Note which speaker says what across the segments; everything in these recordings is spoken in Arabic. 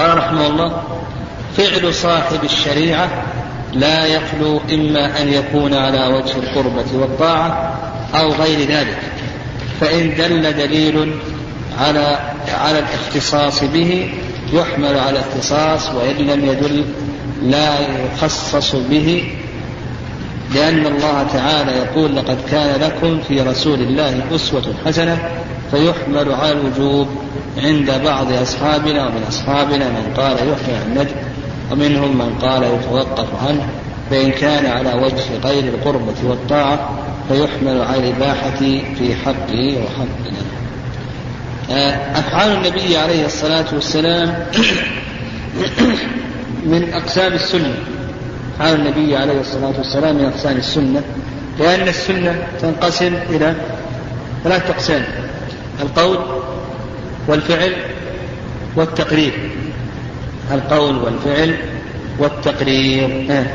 Speaker 1: قال رحمه الله فعل صاحب الشريعة لا يخلو إما أن يكون على وجه القربة والطاعة أو غير ذلك فإن دل دليل على على الاختصاص به يحمل على الاختصاص وإن لم يدل لا يخصص به لأن الله تعالى يقول لقد كان لكم في رسول الله أسوة حسنة فيحمل على الوجوب عند بعض أصحابنا ومن أصحابنا من قال يحمل عن الندب ومنهم من قال يتوقف عنه فإن كان على وجه غير القربة والطاعة فيحمل على الإباحة في حقه وحقنا. أفعال النبي عليه الصلاة والسلام من أقسام السنة. أفعال النبي عليه الصلاة والسلام من أقسام السنة. لأن السنة تنقسم إلى ثلاث أقسام. القول والفعل والتقرير القول والفعل والتقرير آه.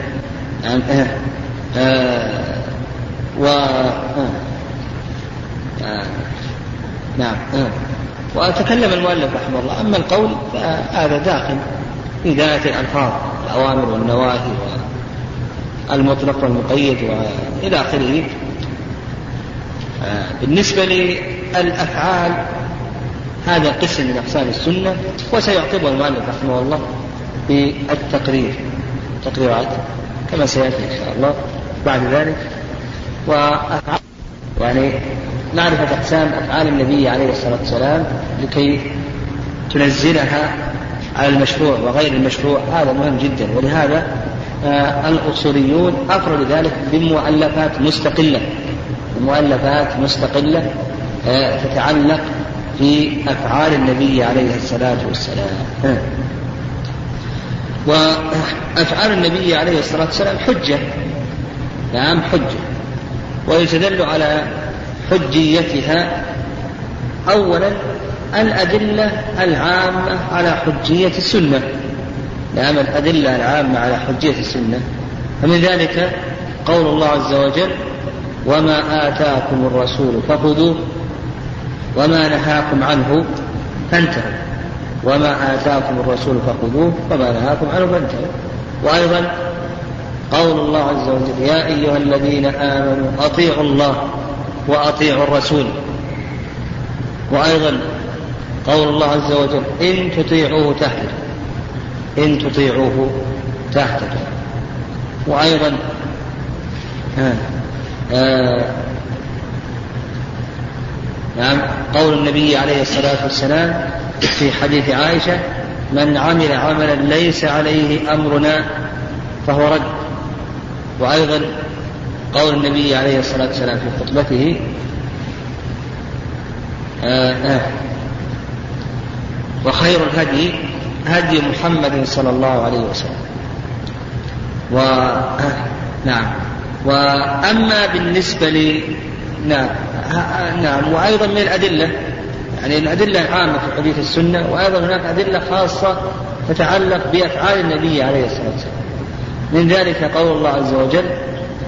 Speaker 1: آه. آه. و آه. آه. نعم آه. وتكلم المؤلف رحمه الله أما القول فهذا داخل في ذات الألفاظ الأوامر والنواهي والمطلق والمقيد وإلى آخره بالنسبة للأفعال هذا قسم من أقسام السنة وسيعقبه المؤلف رحمه الله بالتقرير. تقريرات كما سيأتي إن شاء الله بعد ذلك. وأفعال يعني معرفة أقسام أفعال النبي عليه الصلاة والسلام لكي تنزلها على المشروع وغير المشروع. هذا مهم جدا. ولهذا آه الأصوليون أفردوا ذلك بمؤلفات مستقلة. مؤلفات مستقلة آه تتعلق في أفعال النبي عليه الصلاة والسلام. وأفعال النبي عليه الصلاة والسلام حجة. نعم حجة. ويستدل على حجيتها أولا الأدلة العامة على حجية السنة. نعم الأدلة العامة على حجية السنة. فمن ذلك قول الله عز وجل وما آتاكم الرسول فخذوه وما نهاكم عنه فانتهوا. وما آتاكم الرسول فخذوه وما نهاكم عنه فانتهوا. وأيضا قول الله عز وجل يا أيها الذين آمنوا أطيعوا الله وأطيعوا الرسول. وأيضا قول الله عز وجل إن تطيعوه تهتدوا. إن تطيعوه تهتدوا. وأيضا آه آه نعم. قول النبي عليه الصلاة والسلام في حديث عائشة من عمل عملا ليس عليه أمرنا فهو رد. وأيضا قول النبي عليه الصلاة والسلام في خطبته آه آه. وخير الهدي هدي محمد صلى الله عليه وسلم. و آه نعم. وأما بالنسبة ل نعم. نعم. وأيضا من الأدلة يعني الأدلة العامة في حديث السنة وأيضا هناك أدلة خاصة تتعلق بأفعال النبي عليه الصلاة والسلام. من ذلك قول الله عز وجل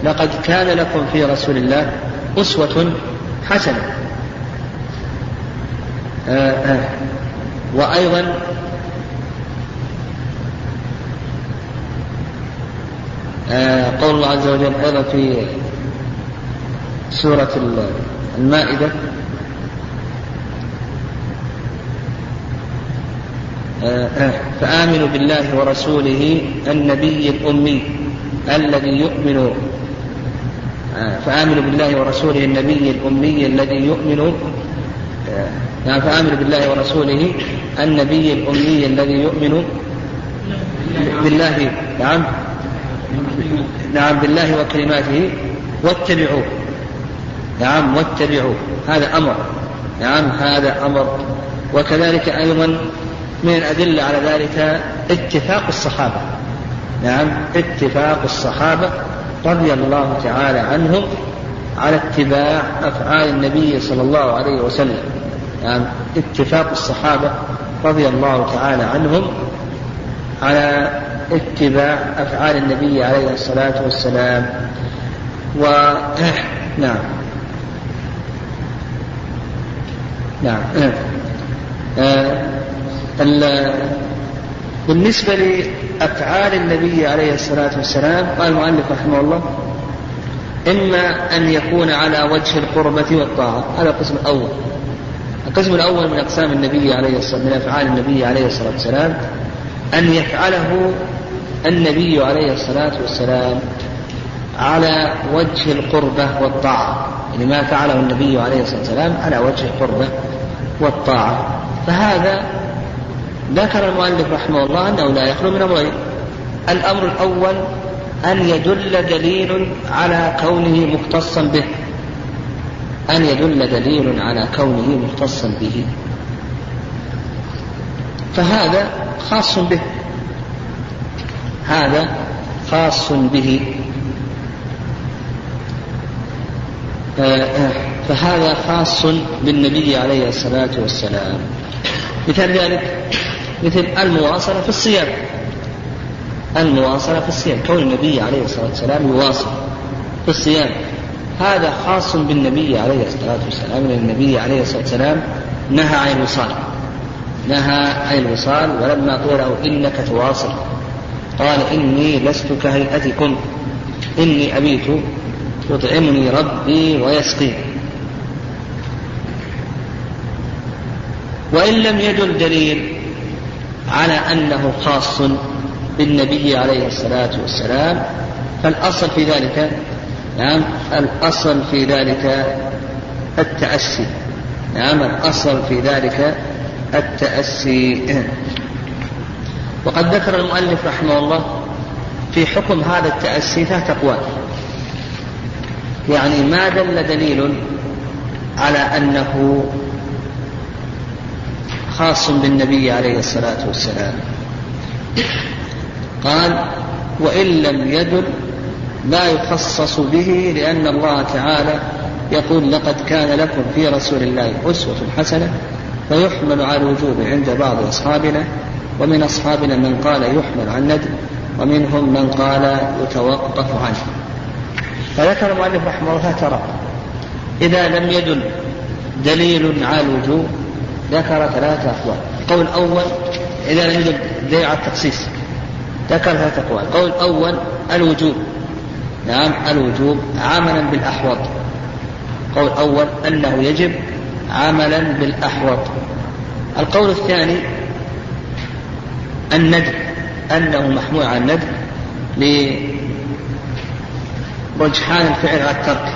Speaker 1: لقد كان لكم في رسول الله أسوة حسنة. آآ آآ وأيضا قول الله عز وجل أيضا في سورة المائدة. فآمنوا بالله ورسوله النبي الأمي الذي يؤمن. فآمنوا بالله ورسوله النبي الأمي الذي يؤمن. فآمنوا بالله ورسوله النبي الأمي الذي يؤمن. بالله نعم. نعم بالله وكلماته. واتبعوه. نعم واتبعوه. هذا أمر. نعم هذا أمر. وكذلك أيضا من الأدلة على ذلك اتفاق الصحابة. نعم اتفاق الصحابة رضي الله تعالى عنهم على اتباع أفعال النبي صلى الله عليه وسلم. نعم اتفاق الصحابة رضي الله تعالى عنهم على اتباع أفعال النبي عليه الصلاة والسلام. و نعم. نعم آه بالنسبة لأفعال النبي عليه الصلاة والسلام قال المؤلف رحمه الله إما أن يكون على وجه القربة والطاعة. هذا القسم الأول. القسم الأول من أقسام النبي عليه الصلاة من أفعال النبي عليه الصلاة والسلام أن يفعله النبي عليه الصلاة والسلام على وجه القربة والطاعة. يعني ما فعله النبي عليه الصلاة والسلام على وجه القربة والطاعة. فهذا ذكر المؤلف رحمه الله أنه لا يخلو من أمرين. الأمر الأول أن يدل دليل على كونه مختصا به. أن يدل دليل على كونه مختصا به. فهذا خاص به. هذا خاص به. فهذا خاص بالنبي عليه الصلاة والسلام. مثال ذلك مثل المواصلة في الصيام. المواصلة في الصيام كون النبي عليه الصلاة والسلام يواصل في الصيام. هذا خاص بالنبي عليه الصلاة والسلام. لأن النبي عليه الصلاة والسلام نهى عن الوصال. نهى عن الوصال ولما قيل له إنك تواصل قال إني لست كهيئتكم إني أبيت يطعمني ربي ويسقيني. وإن لم يدل دليل على أنه خاص بالنبي عليه الصلاة والسلام فالأصل في ذلك نعم الأصل في ذلك التأسي. نعم الأصل في ذلك التأسي. وقد ذكر المؤلف رحمه الله في حكم هذا التأسي ثلاث أقوال. يعني ما دل دليل على أنه خاص بالنبي عليه الصلاة والسلام. قال وإن لم يدل لا يخصص به لأن الله تعالى يقول لقد كان لكم في رسول الله أسوة حسنة فيحمل على الوجوب عند بعض أصحابنا ومن أصحابنا من قال يحمل عن ندب ومنهم من قال يتوقف عنه. فذكر المؤلف رحمه الله ترى إذا لم يدل دليل على الوجوب ذكر ثلاثة أقوال. القول الأول إذا لم يدل دليل على التخصيص ذكر ثلاثة أقوال. القول الأول الوجوب. نعم الوجوب عملا بالأحوط. القول الأول أنه يجب عملا بالأحوط. القول الثاني الندب أنه محمول على الندب لرجحان الفعل على الترك.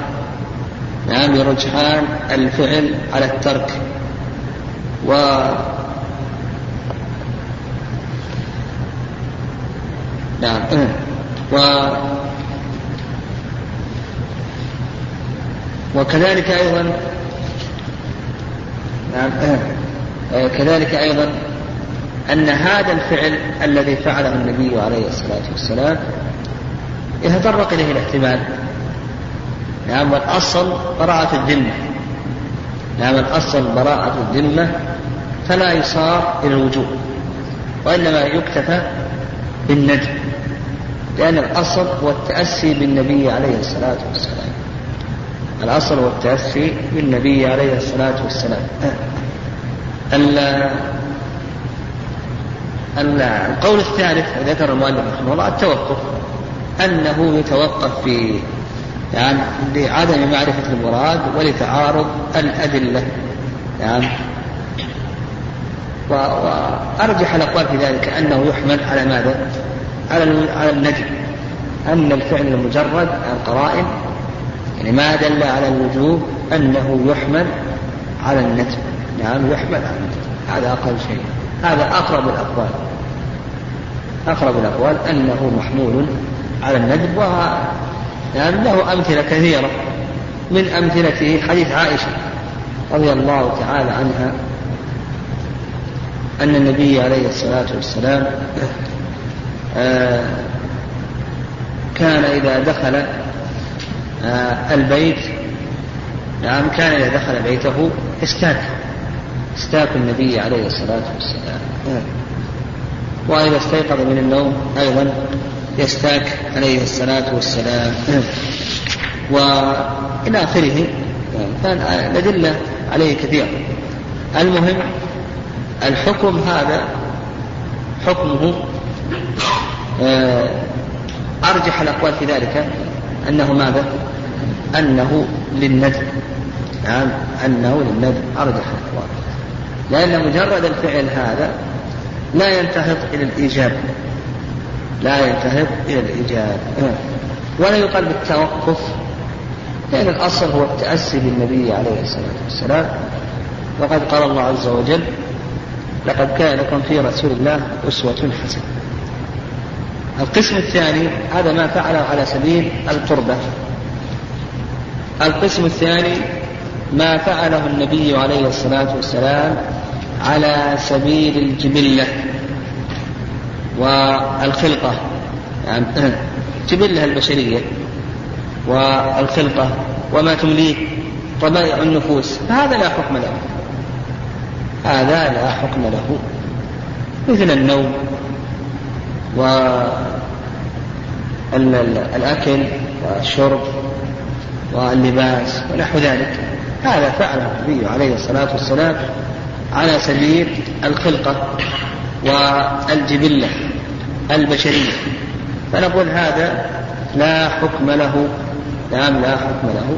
Speaker 1: نعم لرجحان الفعل على الترك. و نعم و وكذلك أيضا نعم كذلك أيضا أن هذا الفعل الذي فعله النبي عليه الصلاة والسلام يتطرق إليه الاحتمال. نعم والأصل براءة الذمة. نعم الأصل براءة الذمة فلا يصار إلى الوجوب وإنما يكتفى بالندب لأن الأصل هو التأسي بالنبي عليه الصلاة والسلام. الأصل هو التأسي بالنبي عليه الصلاة والسلام. القول الثالث ذكر المؤلف رحمه الله التوقف. أنه يتوقف في يعني لعدم معرفة المراد ولتعارض الأدلة. يعني وأرجح الأقوال في ذلك أنه يحمل على ماذا؟ على على النجم. أن الفعل المجرد عن يعني ما دل على الوجوب أنه يحمل على النجم. نعم يحمل على النجم. هذا أقل شيء. هذا أقرب الأقوال. أقرب الأقوال أنه محمول على الندب و يعني له أمثلة كثيرة من أمثلته حديث عائشة رضي الله تعالى عنها أن النبي عليه الصلاة والسلام آه، كان إذا دخل آه، البيت نعم كان إذا دخل بيته استاك استاك النبي عليه الصلاة والسلام. وإذا استيقظ من النوم أيضا يستاك عليه الصلاة والسلام. وإلى آخره. الأدلة عليه كثيرة. المهم الحكم هذا حكمه آه، أرجح الأقوال في ذلك أنه ماذا؟ أنه للندب. نعم أنه للندب. أرجح الأقوال. لأن مجرد الفعل هذا لا ينتهض إلى الإيجاب. لا ينتهض إلى الإيجاب ولا يقال بالتوقف لأن الأصل هو التأسي بالنبي عليه الصلاة والسلام. وقد قال الله عز وجل لقد كان لكم في رسول الله أسوة حسنة. القسم الثاني هذا ما فعله على سبيل القربة. القسم الثاني ما فعله النبي عليه الصلاة والسلام على سبيل الجبلة. والخلقة. يعني الجبلة البشرية والخلقة. وما تمليه. طبائع النفوس. فهذا لا حكم له. هذا لا حكم له. مثل النوم. والأكل والشرب. واللباس. ونحو ذلك. هذا فعله النبي عليه الصلاة والسلام على سبيل الخلقة. والجبلة البشرية. فنقول هذا لا حكم له نعم لا حكم له.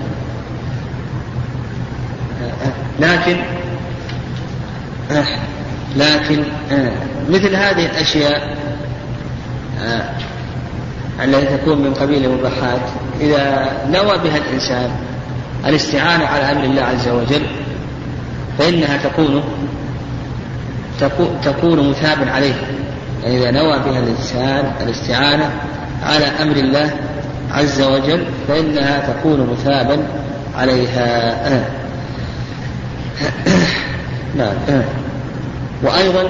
Speaker 1: لكن لكن مثل هذه الأشياء التي تكون من قبيل المباحات إذا نوى بها الإنسان الاستعانة على أمر الله عز وجل فإنها تكون تكون مثابا عليها يعني إذا نوى بها الإنسان الاستعانة على أمر الله عز وجل فإنها تكون مثابا عليها. نعم. وأيضا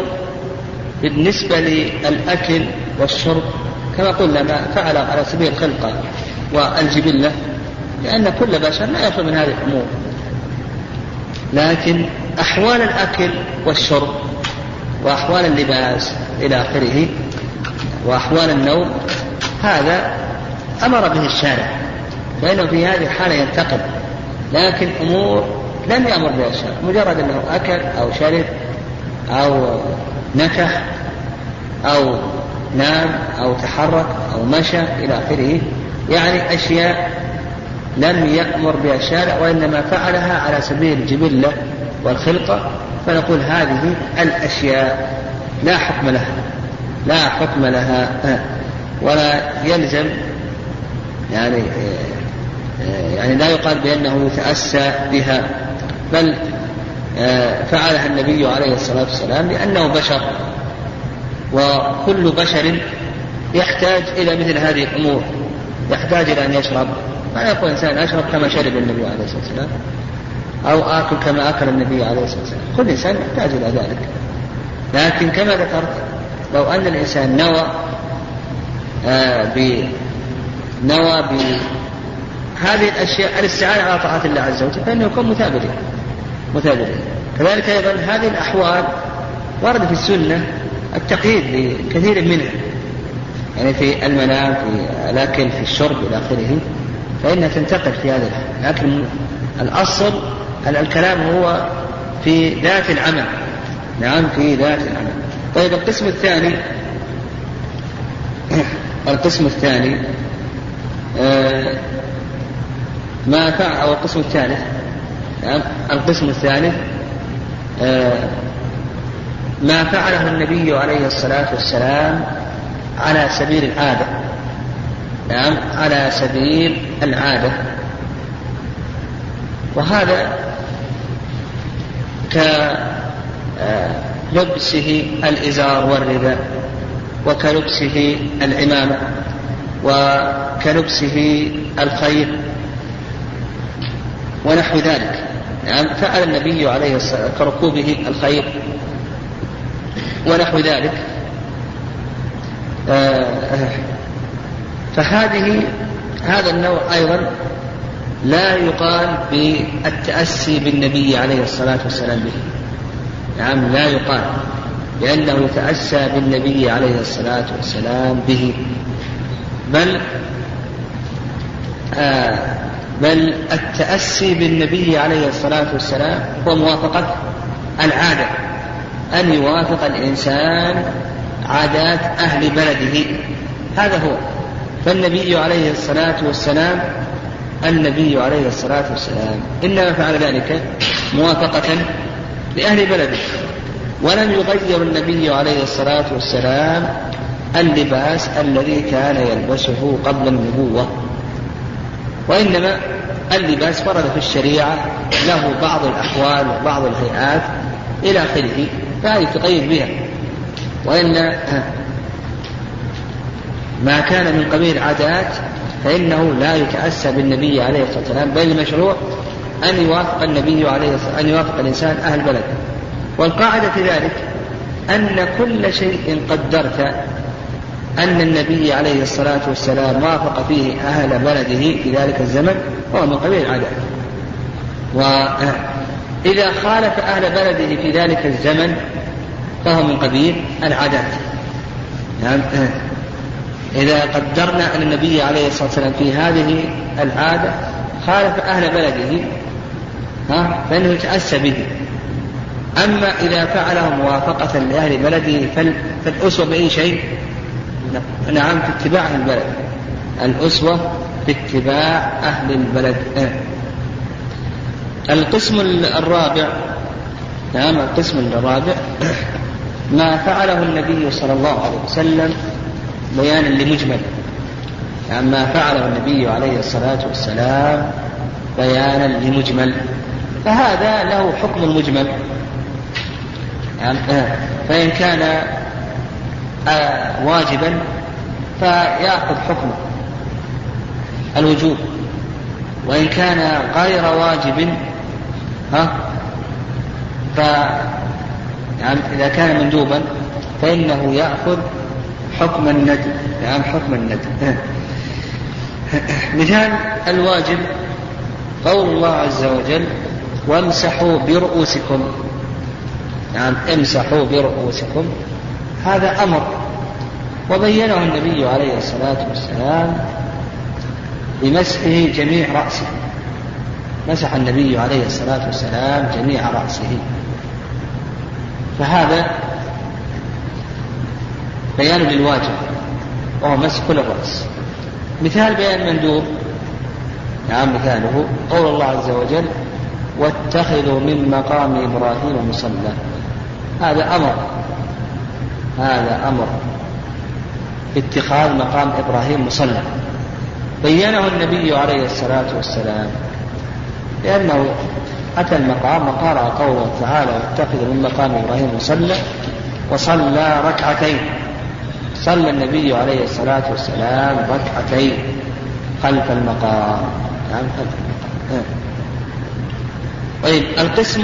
Speaker 1: بالنسبة للأكل والشرب كما قلنا ما فعل على سبيل الخلقة والجبلة لأن كل بشر لا يخلو من هذه الأمور. لكن أحوال الأكل والشرب وأحوال اللباس إلى آخره وأحوال النوم هذا أمر به الشارع فإنه في هذه الحالة ينتقل لكن أمور لم يأمر بها الشارع مجرد أنه أكل أو شرب أو نكح أو نام أو تحرك أو مشى إلى آخره يعني أشياء لم يأمر بها الشارع وإنما فعلها على سبيل الجبلة والخلقة فنقول هذه الأشياء لا حكم لها لا حكم لها ولا يلزم يعني يعني لا يقال بأنه يتأسى بها بل فعلها النبي عليه الصلاة والسلام لأنه بشر وكل بشر يحتاج إلى مثل هذه الأمور يحتاج إلى أن يشرب ما يقول إنسان أشرب كما شرب النبي عليه الصلاة والسلام. أو آكل كما أكل النبي عليه الصلاة والسلام. كل إنسان يحتاج إلى ذلك. لكن كما ذكرت لو أن الإنسان نوى آه ب نوى بهذه الأشياء الاستعانة على طاعة الله عز وجل فإنه يكون مثابرا مثابرا كذلك أيضا هذه الأحوال ورد في السنة التقييد بكثير منها. يعني في المنام في الأكل في الشرب إلى آخره. فإنها تنتقل في هذا لكن الأصل الكلام هو في ذات العمل؟ نعم في ذات العمل. طيب القسم الثاني القسم الثاني آه ما فعل أو القسم الثالث نعم القسم الثالث آه ما فعله النبي عليه الصلاة والسلام على سبيل العادة. نعم على سبيل العادة. وهذا كلبسه الإزار والرداء وكلبسه العمامة وكلبسه الخير ونحو ذلك. نعم فعل النبي عليه الصلاة كركوبه الخير ونحو ذلك. فهذه هذا النوع أيضا لا يقال بالتأسي بالنبي عليه الصلاة والسلام به. نعم لا يقال لأنه يتأسى بالنبي عليه الصلاة والسلام به. بل آه بل التأسي بالنبي عليه الصلاة والسلام هو موافقة العادة أن يوافق الإنسان عادات أهل بلده. هذا هو. فالنبي عليه الصلاة والسلام النبي عليه الصلاة والسلام. إنما فعل ذلك موافقة لأهل بلده. ولم يغير النبي عليه الصلاة والسلام اللباس الذي كان يلبسه قبل النبوة. وإنما اللباس ورد في الشريعة له بعض الأحوال وبعض الهيئات إلى آخره فهذه تقيد بها. وإن ما كان من قبيل عادات فإنه لا يتأسى بالنبي عليه الصلاة والسلام بل المشروع أن يوافق النبي عليه الصلاة أن يوافق الإنسان أهل بلده والقاعدة في ذلك أن كل شيء قدرت أن النبي عليه الصلاة والسلام وافق فيه أهل بلده في ذلك الزمن هو من قبيل العادات وإذا خالف أهل بلده في ذلك الزمن فهو من قبيل العادات. يعني إذا قدرنا أن النبي عليه الصلاة والسلام في هذه العادة خالف أهل بلده ها فإنه يتأسى به. أما إذا فعله موافقة لأهل بلده فالأسوة بأي شيء؟ نعم في اتباع أهل البلد. الأسوة في اتباع أهل البلد. القسم الرابع نعم القسم الرابع ما فعله النبي صلى الله عليه وسلم بيانا لمجمل. يعني ما فعله النبي عليه الصلاة والسلام بيانا لمجمل. فهذا له حكم المجمل. يعني فإن كان آه، واجبا فيأخذ حكمه الوجوب. وإن كان غير واجب ها ف يعني إذا كان مندوبا فإنه يأخذ حكم الندب يعني حكم الندب مثال الواجب قول الله عز وجل وامسحوا برؤوسكم. يعني امسحوا برؤوسكم. هذا أمر. وبينه النبي عليه الصلاة والسلام بمسحه جميع رأسه. مسح النبي عليه الصلاة والسلام جميع رأسه. فهذا بيان للواجب وهو مسح كل الرأس. مثال بيان المندوب نعم مثاله. قول الله عز وجل واتخذوا من مقام إبراهيم مصلى. هذا أمر. هذا أمر. اتخاذ مقام إبراهيم مصلى. بينه النبي عليه الصلاة والسلام لأنه أتى المقام وقرأ قوله تعالى واتخذ من مقام إبراهيم مصلى وصلى ركعتين. صلى النبي عليه الصلاة والسلام ركعتين خلف المقام. نعم خلف المقام. طيب القسم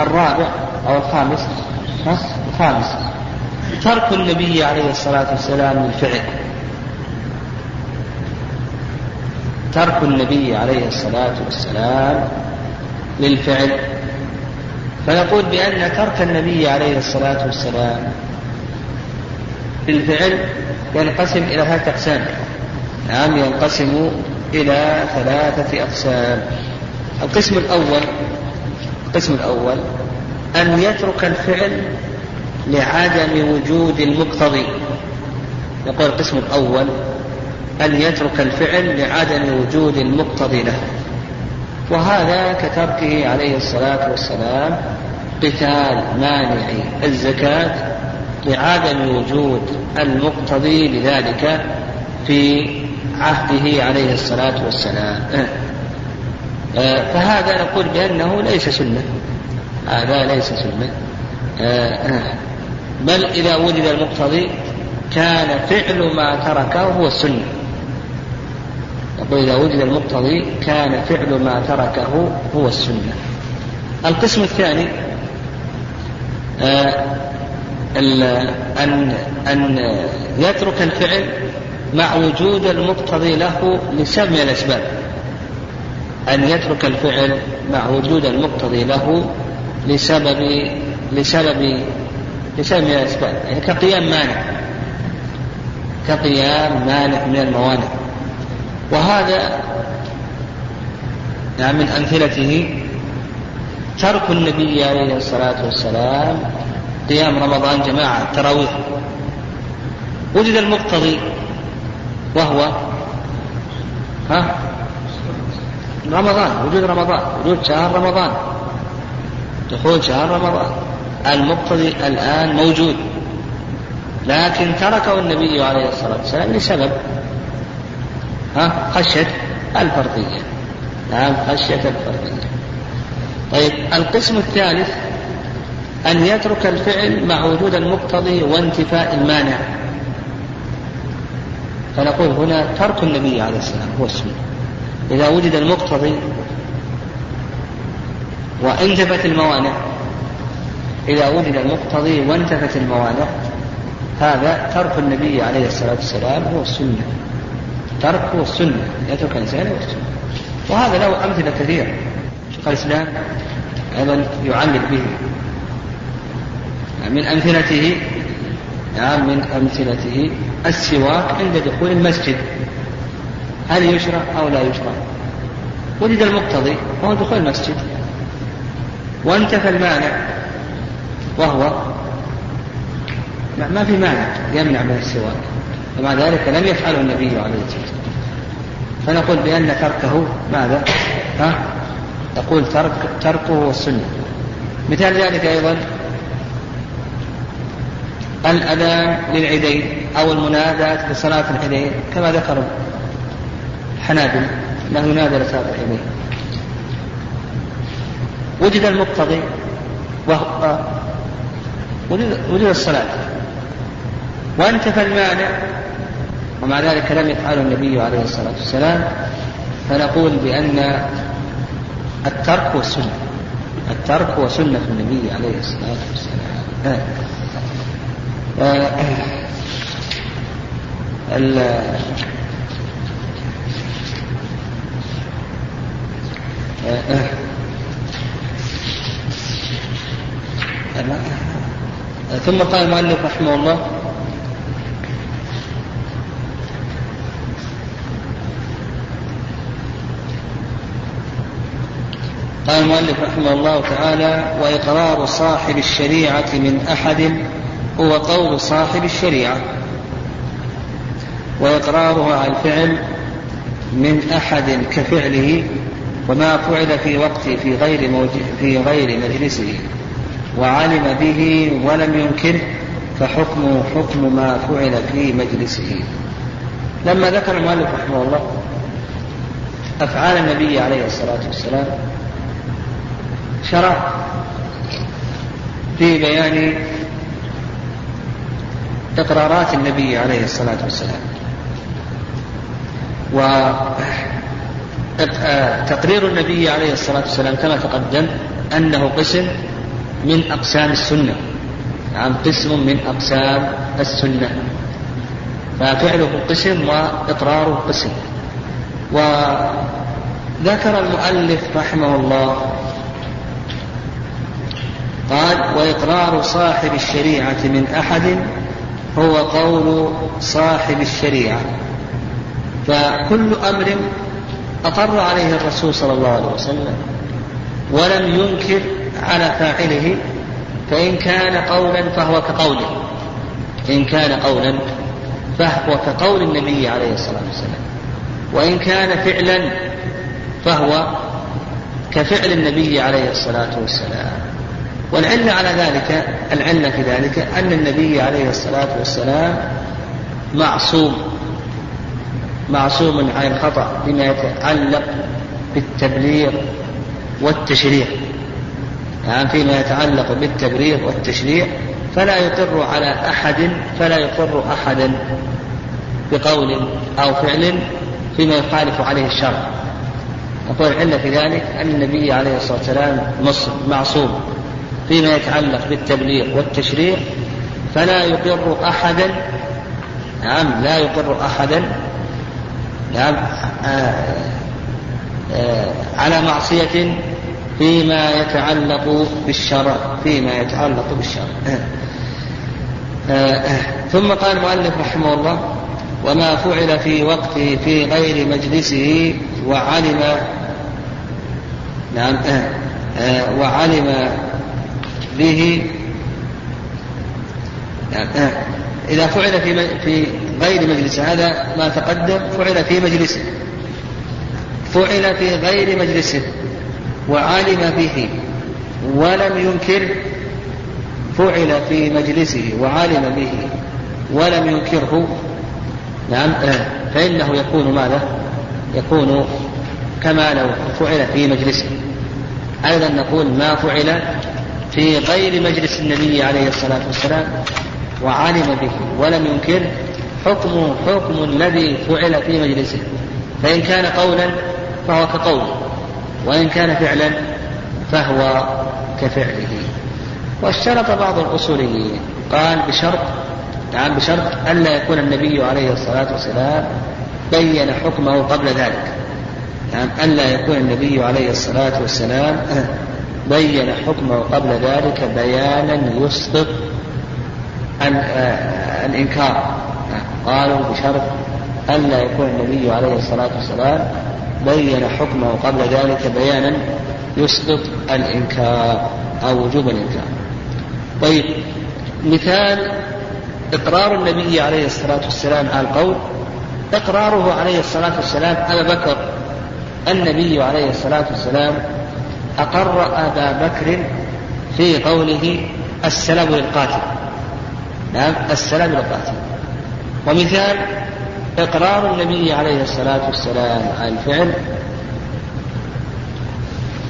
Speaker 1: الرابع أو الخامس الخامس. ترك النبي عليه الصلاة والسلام للفعل. ترك النبي عليه الصلاة والسلام للفعل. فنقول بأن ترك النبي عليه الصلاة والسلام للفعل ينقسم إلى ثلاثة أقسام. نعم ينقسم إلى ثلاثة أقسام. القسم الأول القسم الأول أن يترك الفعل لعدم وجود المقتضي. يقول القسم الأول أن يترك الفعل لعدم وجود المقتضي له. وهذا كتركه عليه الصلاة والسلام قتال مانع الزكاة لعدم وجود المقتضي لذلك في عهده عليه الصلاة والسلام. آه، فهذا نقول بأنه ليس سنة. هذا ليس سنة. آه، بل إذا وجد المقتضي كان فعل ما تركه هو السنة. يقول إذا وجد المقتضي كان فعل ما تركه هو السنة. القسم الثاني آه، أن أن يترك الفعل مع وجود المقتضي له لسبب من الأسباب. أن يترك الفعل مع وجود المقتضي له لسبب لسبب لسبب من الأسباب يعني كقيام مانع كقيام مانع من الموانع. وهذا يعني من أمثلته ترك النبي عليه الصلاة والسلام قيام رمضان جماعة التراويح. وجد المقتضي وهو ها؟ رمضان وجود رمضان وجود شهر رمضان. دخول شهر رمضان. المقتضي الآن موجود. لكن تركه النبي عليه الصلاة والسلام لسبب ها؟ خشية الفرضية. نعم خشية الفرضية. طيب القسم الثالث أن يترك الفعل مع وجود المقتضي وانتفاء المانع. فنقول هنا ترك النبي عليه السلام هو السنة إذا وجد المقتضي وانتفت الموانع إذا وجد المقتضي وانتفت الموانع هذا ترك النبي عليه الصلاة والسلام هو السنة. ترك هو السنة يترك الإنسان هو السنة. وهذا له أمثلة كثيرة. شيخ الإسلام أيضا يعلق به. من أمثلته نعم من أمثلته السواك عند دخول المسجد. هل يشرع أو لا يشرع؟ وجد المقتضي وهو دخول المسجد. وانتفى المانع وهو ما في مانع يمنع من السواك ومع ذلك لم يفعله النبي عليه الصلاة والسلام. فنقول بأن تركه ماذا؟ ها؟ تقول ترك تركه والسنة. مثال ذلك أيضا الأذان للعيدين أو المناداة لصلاة العيدين كما ذكر الحنابلة أنه ينادى لصلاة العيدين. وجد المقتضي وهو وجد, وجد الصلاة. وانتفى المانع ومع ذلك لم يفعله النبي عليه الصلاة والسلام فنقول بأن الترك والسنة الترك هو سنة النبي عليه الصلاة والسلام. ثم قال المؤلف رحمه الله قال المؤلف رحمه الله تعالى وإقرار صاحب الشريعة من أحد هو قول صاحب الشريعة وإقراره على الفعل من أحد كفعله وما فعل في وقته في غير في غير مجلسه وعلم به ولم ينكره فحكمه حكم ما فعل في مجلسه. لما ذكر المؤلف رحمه الله أفعال النبي عليه الصلاة والسلام شرع في بيان إقرارات النبي عليه الصلاة والسلام. وتقرير النبي عليه الصلاة والسلام كما تقدم أنه قسم من أقسام السنة. نعم قسم من أقسام السنة. ففعله قسم وإقراره قسم. وذكر المؤلف رحمه الله قال وإقرار صاحب الشريعة من أحد هو قول صاحب الشريعة. فكل أمر أقر عليه الرسول صلى الله عليه وسلم ولم ينكر على فاعله فإن كان قولا فهو كقوله. إن كان قولا فهو كقول النبي عليه الصلاة والسلام. وإن كان فعلا فهو كفعل النبي عليه الصلاة والسلام. والعلة على ذلك العلة في ذلك أن النبي عليه الصلاة والسلام معصوم معصوم عن الخطأ بما يتعلق بالتبليغ والتشريع. يعني فيما يتعلق بالتبرير والتشريع فلا يقر على أحد فلا يقر أحدا بقول أو فعل فيما يخالف عليه الشرع. نقول العلة في ذلك أن النبي عليه الصلاة والسلام معصوم. فيما يتعلق بالتبليغ والتشريع فلا يقر أحدا نعم لا يقر أحدا نعم آه آه على معصية فيما يتعلق بالشرع فيما يتعلق بالشرع. آه ثم قال المؤلف رحمه الله وما فعل في وقته في غير مجلسه وعلم نعم وعلم به. يعني إذا فعل في في غير مجلس هذا ما تقدم فعل في مجلسه فعل في غير مجلسه وعلم به. ولم ينكر فعل في مجلسه وعلم به. ولم ينكره. نعم. فإنه يكون ماذا؟ يكون كما لو فعل في مجلسه. أيضا نقول ما فعل في غير مجلس النبي عليه الصلاة والسلام وعلم به ولم ينكر حكمه حكم الذي فعل في مجلسه. فإن كان قولا فهو كقوله وإن كان فعلا فهو كفعله. واشترط بعض الأصوليين قال بشرط نعم بشرط ألا يكون النبي عليه الصلاة والسلام بين حكمه قبل ذلك. نعم ألا يكون النبي عليه الصلاة والسلام بين حكمه قبل ذلك بيانا يسقط الإنكار. قالوا بشرط ألا يكون النبي عليه الصلاة والسلام بين حكمه قبل ذلك بيانا يسقط الإنكار أو وجوب الإنكار. طيب مثال إقرار النبي عليه الصلاة والسلام على القول. إقراره عليه الصلاة والسلام أبا بكر النبي عليه الصلاة والسلام أقر أبا بكر في قوله السلام للقاتل. نعم السلام للقاتل. ومثال إقرار النبي عليه الصلاة والسلام على الفعل.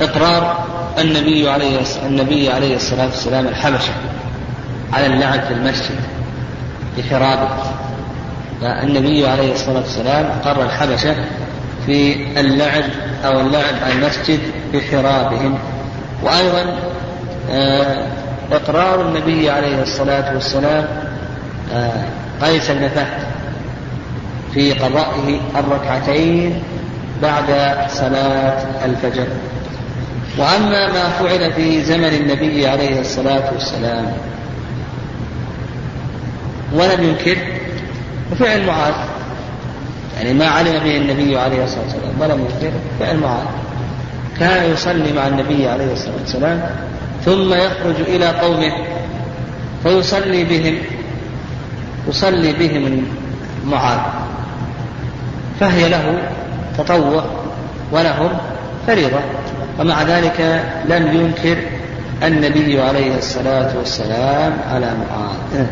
Speaker 1: إقرار النبي عليه النبي عليه الصلاة والسلام الحبشة على اللعب في المسجد بحرابه فالنبي عليه الصلاة والسلام أقر الحبشة في اللعب أو اللعب على المسجد بحرابهم. وأيضا آه، إقرار النبي عليه الصلاة والسلام آه، قيس بن فهد في قضائه الركعتين بعد صلاة الفجر. وأما ما فعل في زمن النبي عليه الصلاة والسلام ولم ينكر فعل معاذ. يعني ما علم به النبي عليه الصلاة والسلام ولم ينكر فعل معاذ كان يصلي مع النبي عليه الصلاة والسلام ثم يخرج إلى قومه فيصلي بهم يصلي بهم معاذ فهي له تطوع ولهم فريضة. ومع ذلك لم ينكر النبي عليه الصلاة والسلام على معاذ.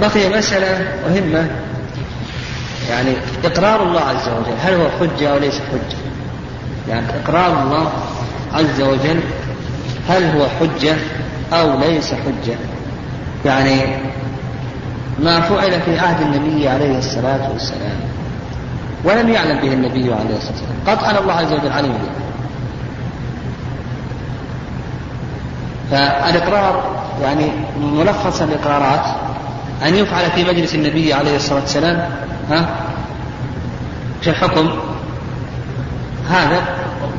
Speaker 1: بقي مسألة مهمة. يعني إقرار الله عز وجل. هل هو حجة أو ليس حجة؟ يعني إقرار الله عز وجل هل هو حجة أو ليس حجة؟ يعني ما فعل في عهد النبي عليه الصلاة والسلام ولم يعلم به النبي عليه الصلاة والسلام. قطعا الله عز وجل علم به. فالإقرار يعني ملخص الإقرارات أن يفعل في مجلس النبي عليه الصلاة والسلام ها؟ في الحكم هذا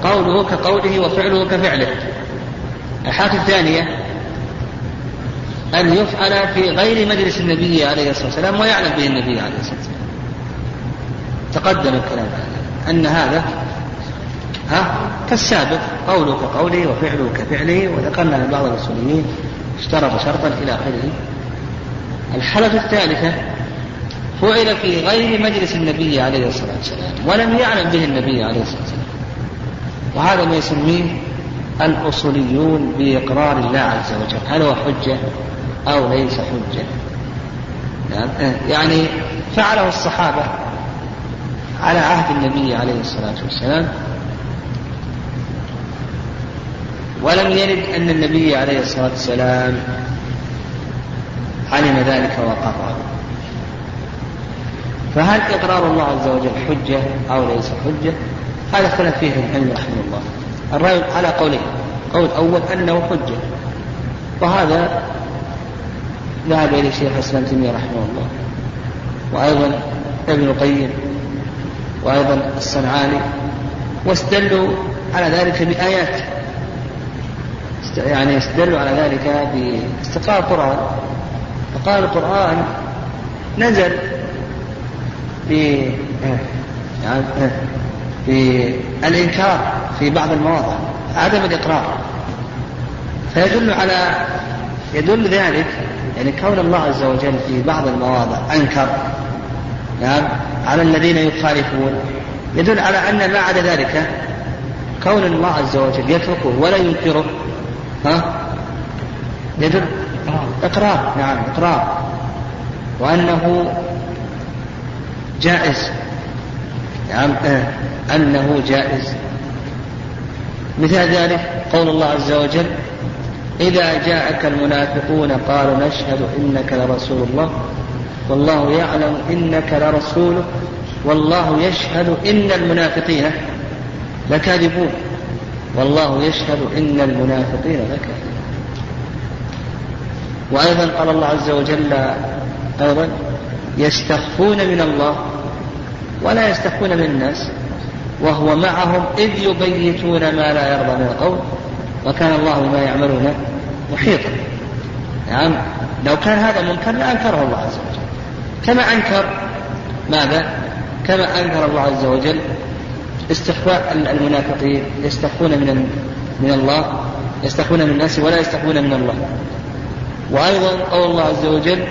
Speaker 1: قوله كقوله وفعله كفعله. الحالة الثانية أن يفعل في غير مجلس النبي عليه الصلاة والسلام ويعلم به النبي عليه الصلاة والسلام. تقدم الكلام. هذا أن هذا ها؟ كالسابق قوله كقوله وفعله كفعله وذكرنا من بعض الاصوليين اشترط شرطا إلى آخره. الحالة الثالثة فعل في غير مجلس النبي عليه الصلاة والسلام ولم يعلم به النبي عليه الصلاة والسلام. وهذا ما يسميه الأصوليون بإقرار الله عز وجل. هل هو حجة أو ليس حجة؟ يعني فعله الصحابة على عهد النبي عليه الصلاة والسلام. ولم يرد أن النبي عليه الصلاة والسلام علم ذلك وقرره فهل إقرار الله عز وجل حجة أو ليس حجة؟ هذا اختلف فيه العلم رحمه الله. الرأي على قولين. قول أول أنه حجة. وهذا ذهب إليه شيخ الإسلام تيمية رحمه الله. وأيضا ابن القيم. وأيضا الصنعاني. واستدلوا على ذلك بآيات. يعني استدلوا على ذلك باستقراء القرآن. فقال القرآن نزل في يعني في الإنكار في بعض المواضع. عدم الإقرار. فيدل على يدل ذلك يعني كون الله عز وجل في بعض المواضع أنكر نعم على الذين يخالفون. يدل على أن ما عدا ذلك كون الله عز وجل يتركه ولا ينكره ها؟ يدل إقرار. نعم إقرار. وأنه جائز. نعم آه. أنه جائز. مثال ذلك قول الله عز وجل إذا جاءك المنافقون قالوا نشهد إنك لرسول الله والله يعلم إنك لرسوله والله يشهد إن المنافقين لكاذبون والله يشهد إن المنافقين لكاذبون. وأيضا قال الله عز وجل أيضا يستخفون من الله ولا يستخفون من الناس وهو معهم إذ يبيتون ما لا يرضى من القول وكان الله بما يعملون محيطا. نعم لو كان هذا منكر لأنكره الله عز وجل. كما أنكر ماذا؟ كما أنكر الله عز وجل استخفاء المنافقين يستخفون من من الله يستخفون من الناس ولا يستخفون من الله. وأيضا قول الله عز وجل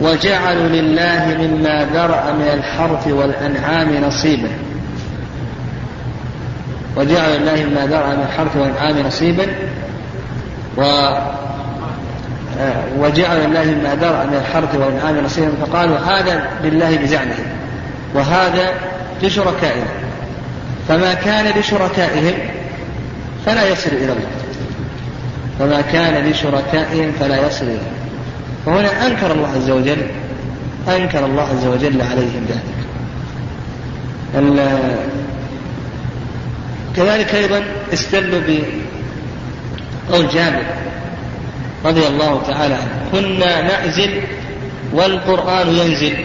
Speaker 1: وجعلوا لله مما ذرأ من الحرث والأنعام نصيبا. وجعلوا لله مما ذرأ من الحرث والأنعام نصيبا. و وجعلوا لله مما ذرأ من الحرث والأنعام نصيبا. فقالوا هذا لله بزعمهم وهذا لشركائنا فما كان لشركائهم فلا يصل إلى الله. فما كان لشركائهم فلا يصل إلى الله فهنا أنكر الله عز وجل أنكر الله عز وجل عليهم ذلك. كذلك أيضا استدلوا بقول جابر رضي الله تعالى عنه كنا نعزل والقرآن ينزل.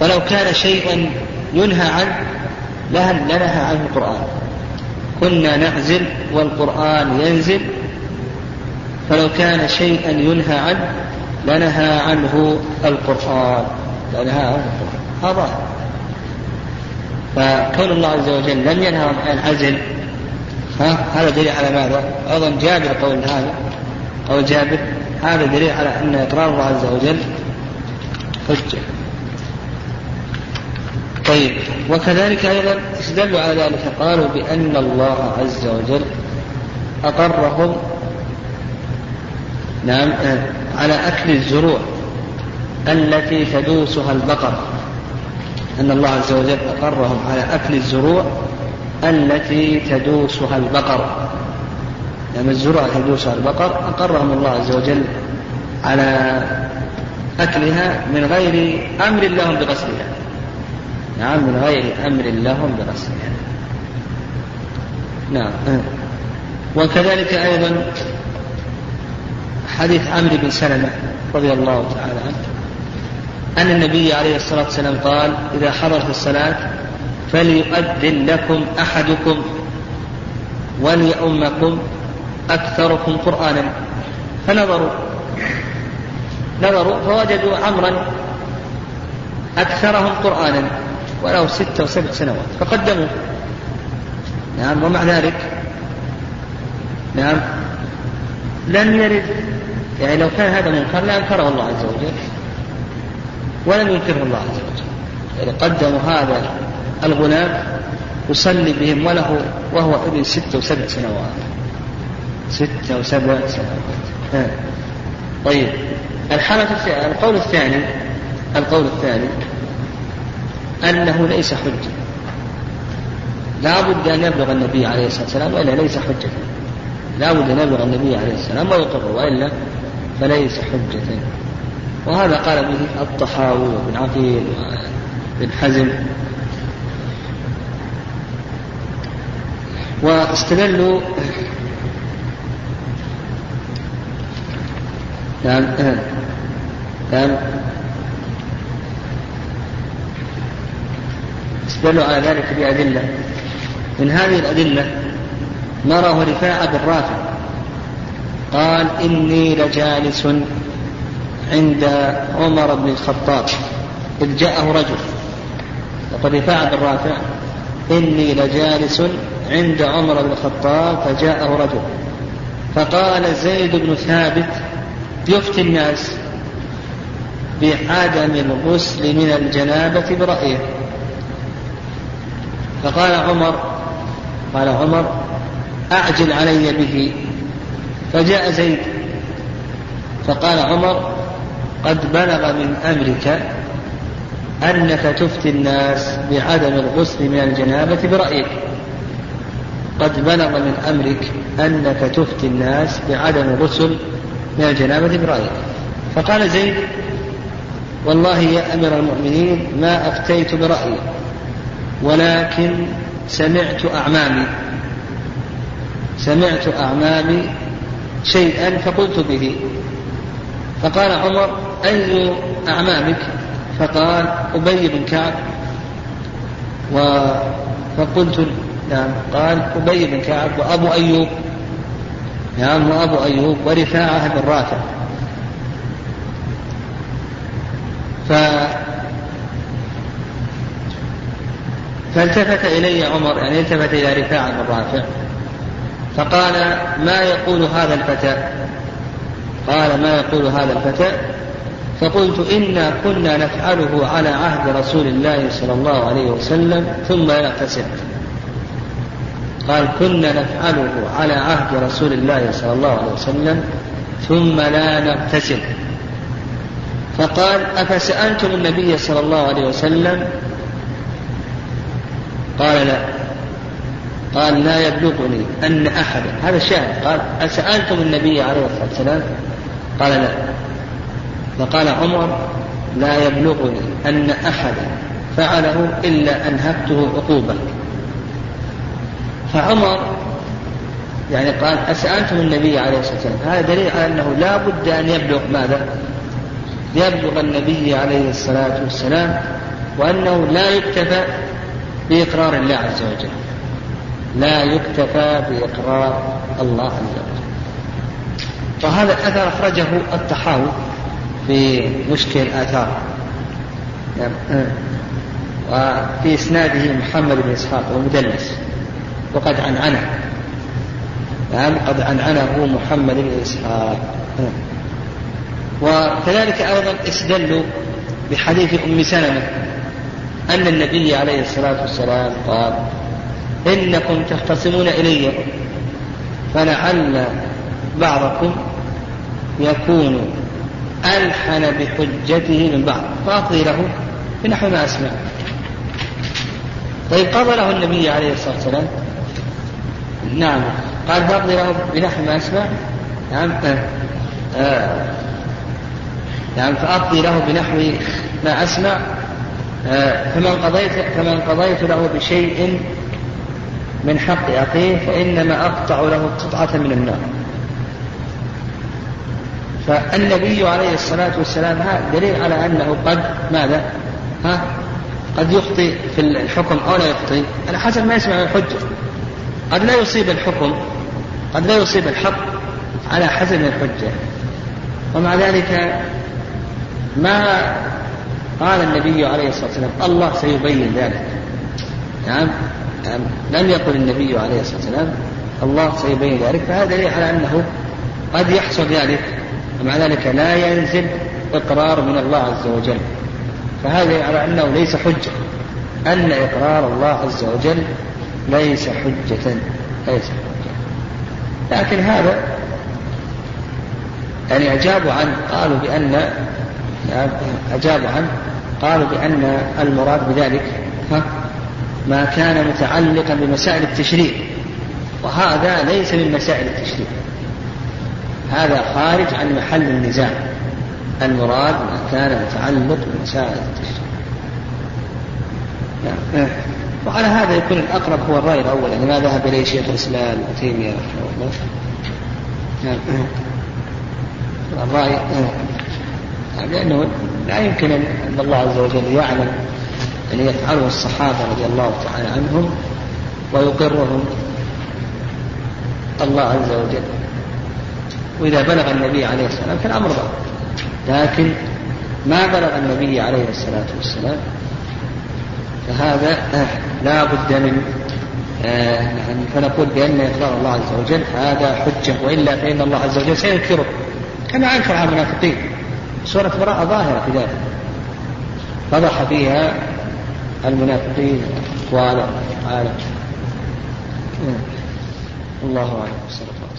Speaker 1: فلو كان شيئا ينهى عنه لنهى عنه القرآن. كنا نعزل والقرآن ينزل فلو كان شيئا ينهى عنه لنهى عنه القرآن لنهى عنه القرآن. هذا فكون الله عز وجل لم ينهى عن العزل ها؟ هذا دليل على ماذا؟ أيضا جابر قول هذا قول جابر هذا دليل على أن إقرار الله عز وجل حجة. طيب. وكذلك أيضا استدلوا على ذلك. قالوا بأن الله عز وجل أقرهم نعم على أكل الزروع التي تدوسها البقر. أن الله عز وجل أقرهم على أكل الزروع التي تدوسها البقر. يعني الزروع تدوسها البقر أقرهم الله عز وجل على أكلها من غير أمر لهم بغسلها. نعم من غير أمر لهم بغسلها نعم. وكذلك أيضا حديث عمرو بن سلمة رضي الله تعالى عنه أن النبي عليه الصلاة والسلام قال إذا حضرت الصلاة فليؤذن لكم أحدكم وليؤمكم أكثركم قرآنا. فنظروا نظروا فوجدوا عمرا أكثرهم قرآنا. وله ستة وسبع سنوات. فقدموه نعم ومع ذلك نعم لم يرد يعني لو كان هذا منكر لأنكره الله عز وجل ولم ينكره الله عز وجل. يعني قدموا هذا الغلام يصلي بهم وله وهو ابن ست وسبع سنوات. ست وسبع سنوات. طيب. الحالة القول الثاني القول الثاني أنه ليس حجة. لا بد أن يبلغ النبي عليه الصلاة والسلام وإلا ليس حجة. لا بد أن يبلغ النبي عليه الصلاة والسلام ويقر وإلا فليس حجة. وهذا قال به الطحاوي وابن عقيل وابن حزم. واستدلوا نعم نعم. استدلوا على ذلك بأدلة. من هذه الأدلة ما رواه رفاعة بن رافع قال إني لجالس عند عمر بن الخطاب إذ جاءه رجل وقد رفاعة بن رافع إني لجالس عند عمر بن الخطاب فجاءه رجل فقال زيد بن ثابت يفتي الناس بعدم الغسل من الجنابة برأيه. فقال عمر قال عمر أعجل علي به. فجاء زيد. فقال عمر قد بلغ من أمرك أنك تفتي الناس بعدم الغسل من الجنابة برأيك. قد بلغ من أمرك أنك تفتي الناس بعدم الغسل من الجنابة برأيك. فقال زيد والله يا أمير المؤمنين ما أفتيت برأيي ولكن سمعت أعمامي. سمعت أعمامي شيئا فقلت به. فقال عمر أي أعمامك؟ فقال أبي بن كعب. و فقلت نعم قال أبي بن كعب وأبو أيوب. نعم وأبو أيوب ورفاعة بن رافع. ف فالتفت إلي عمر يعني التفت إلى رفاعة بن فقال ما يقول هذا الفتى؟ قال ما يقول هذا الفتى؟ فقلت إنا كنا نفعله على عهد رسول الله صلى الله عليه وسلم ثم نغتسل قال كنا نفعله على عهد رسول الله صلى الله عليه وسلم ثم لا نغتسل فقال أفسألتم النبي صلى الله عليه وسلم قال لا. قال لا يبلغني أن أحدا هذا الشاهد. قال أسألتم النبي عليه الصلاة والسلام؟ قال لا. فقال عمر لا يبلغني أن أحدا فعله إلا أنهكته عقوبة. فعمر يعني قال أسألتم النبي عليه الصلاة والسلام؟ هذا دليل على أنه لا بد أن يبلغ ماذا؟ يبلغ النبي عليه الصلاة والسلام وأنه لا يكتفى بإقرار الله عز وجل. لا يكتفى بإقرار الله عز وجل. وهذا الأثر أخرجه الطحاوي في مشكل الآثار. وفي إسناده محمد بن إسحاق ومدلس وقد عنعنه نعم قد عنعنه محمد بن إسحاق. وكذلك أيضا استدلوا بحديث أم سلمة. أن النبي عليه الصلاة والسلام قال إنكم تختصمون إلي فلعل بعضكم يكون ألحن بحجته من بعض فأقضي له بنحو ما أسمع طيب قضى له النبي عليه الصلاة والسلام نعم قال فأقضي له بنحو ما أسمع نعم آه. آه. نعم فأقضي له بنحو ما أسمع. فمن قضيت فمن قضيت له بشيء من حق أخيه فإنما أقطع له قطعة من النار فالنبي عليه الصلاة والسلام هذا دليل على أنه قد ماذا؟ ها؟ قد يخطئ في الحكم أو لا يخطئ على حسب ما يسمع الحجة قد لا يصيب الحكم قد لا يصيب الحق على حسب الحجة ومع ذلك ما قال النبي عليه الصلاة والسلام الله سيبين ذلك. نعم؟ نعم. لم يقل النبي عليه الصلاة والسلام الله سيبين ذلك فهذا دليل على أنه قد يحصل ذلك ومع ذلك لا ينزل إقرار من الله عز وجل. فهذا على أنه ليس حجة. أن إقرار الله عز وجل ليس حجة ليس حجة. لكن هذا يعني أجابوا عنه قالوا بأن أجابوا عنه قالوا بأن المراد بذلك ما كان متعلقا بمسائل التشريع وهذا ليس من مسائل التشريع. هذا خارج عن محل النزاع. المراد ما كان متعلق بمسائل التشريع. نعم. وعلى هذا يكون الأقرب هو الرأي الأول يعني ما ذهب إليه شيخ الإسلام ابن تيمية رحمه الله. نعم. الرأي نعم. لأنه لا يمكن أن الله عز وجل يعلم أن يفعله الصحابة رضي الله تعالى عنهم ويقرهم الله عز وجل. وإذا بلغ النبي عليه الصلاة والسلام فالأمر ضعف لكن ما بلغ النبي عليه الصلاة والسلام فهذا لا بد من آه فنقول بأن إقرار الله عز وجل هذا حجة وإلا فإن الله عز وجل سينكره كما أنكر على المنافقين. سورة براءة ظاهرة في ذلك. فضح فيها المنافقين وأقوالهم الله أعلم. صلى الله.